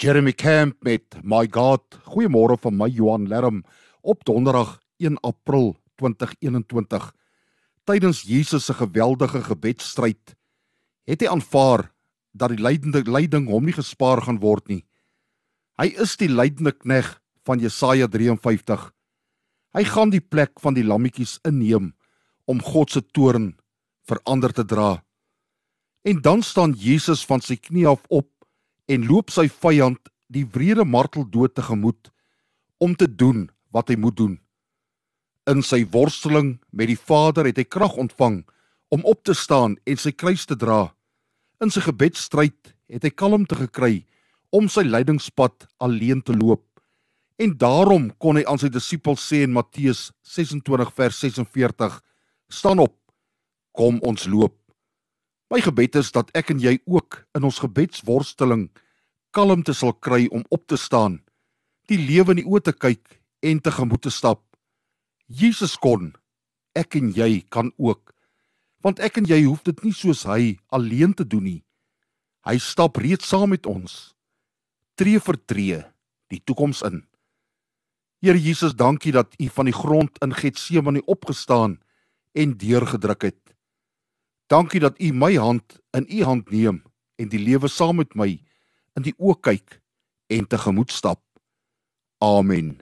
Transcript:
Jeremy Camp met My God. Goeiemôre van my Johan Lerm op Donderdag 1 April 2021. Tydens Jesus se geweldige gebedsstryd het hy aanvaar dat die lydende lyding hom nie gespaar gaan word nie. Hy is die lydende knegg van Jesaja 53. Hy gaan die plek van die lammetjies inneem om God se toorn verander te dra. En dan staan Jesus van sy knie af op en loop sy vyand die wrede marteldood tegemoet om te doen wat hy moet doen. In sy worsteling met die Vader het hy krag ontvang om op te staan en sy kruis te dra. In sy gebedsstryd het hy kalmte gekry om sy lydingspad alleen te loop. En daarom kon hy aan sy disippels sê in Matteus 26 vers 46: "Staan op, kom ons loop." My gebed is dat ek en jy ook in ons gebedsworsteling kalmte sal kry om op te staan, die lewe in die oë te kyk en tegemoet te stap. Jesus kon, ek en jy kan ook. Want ek en jy hoef dit nie soos hy alleen te doen nie. Hy stap reeds saam met ons, tree vir tree, die toekoms in. Here Jesus, dankie dat U van die grond in Getsemane opgestaan en deurgedruk het. Dankie dat U my hand in U hand neem en die lewe saam met my in die oë kyk en tegemoet stap. Amen.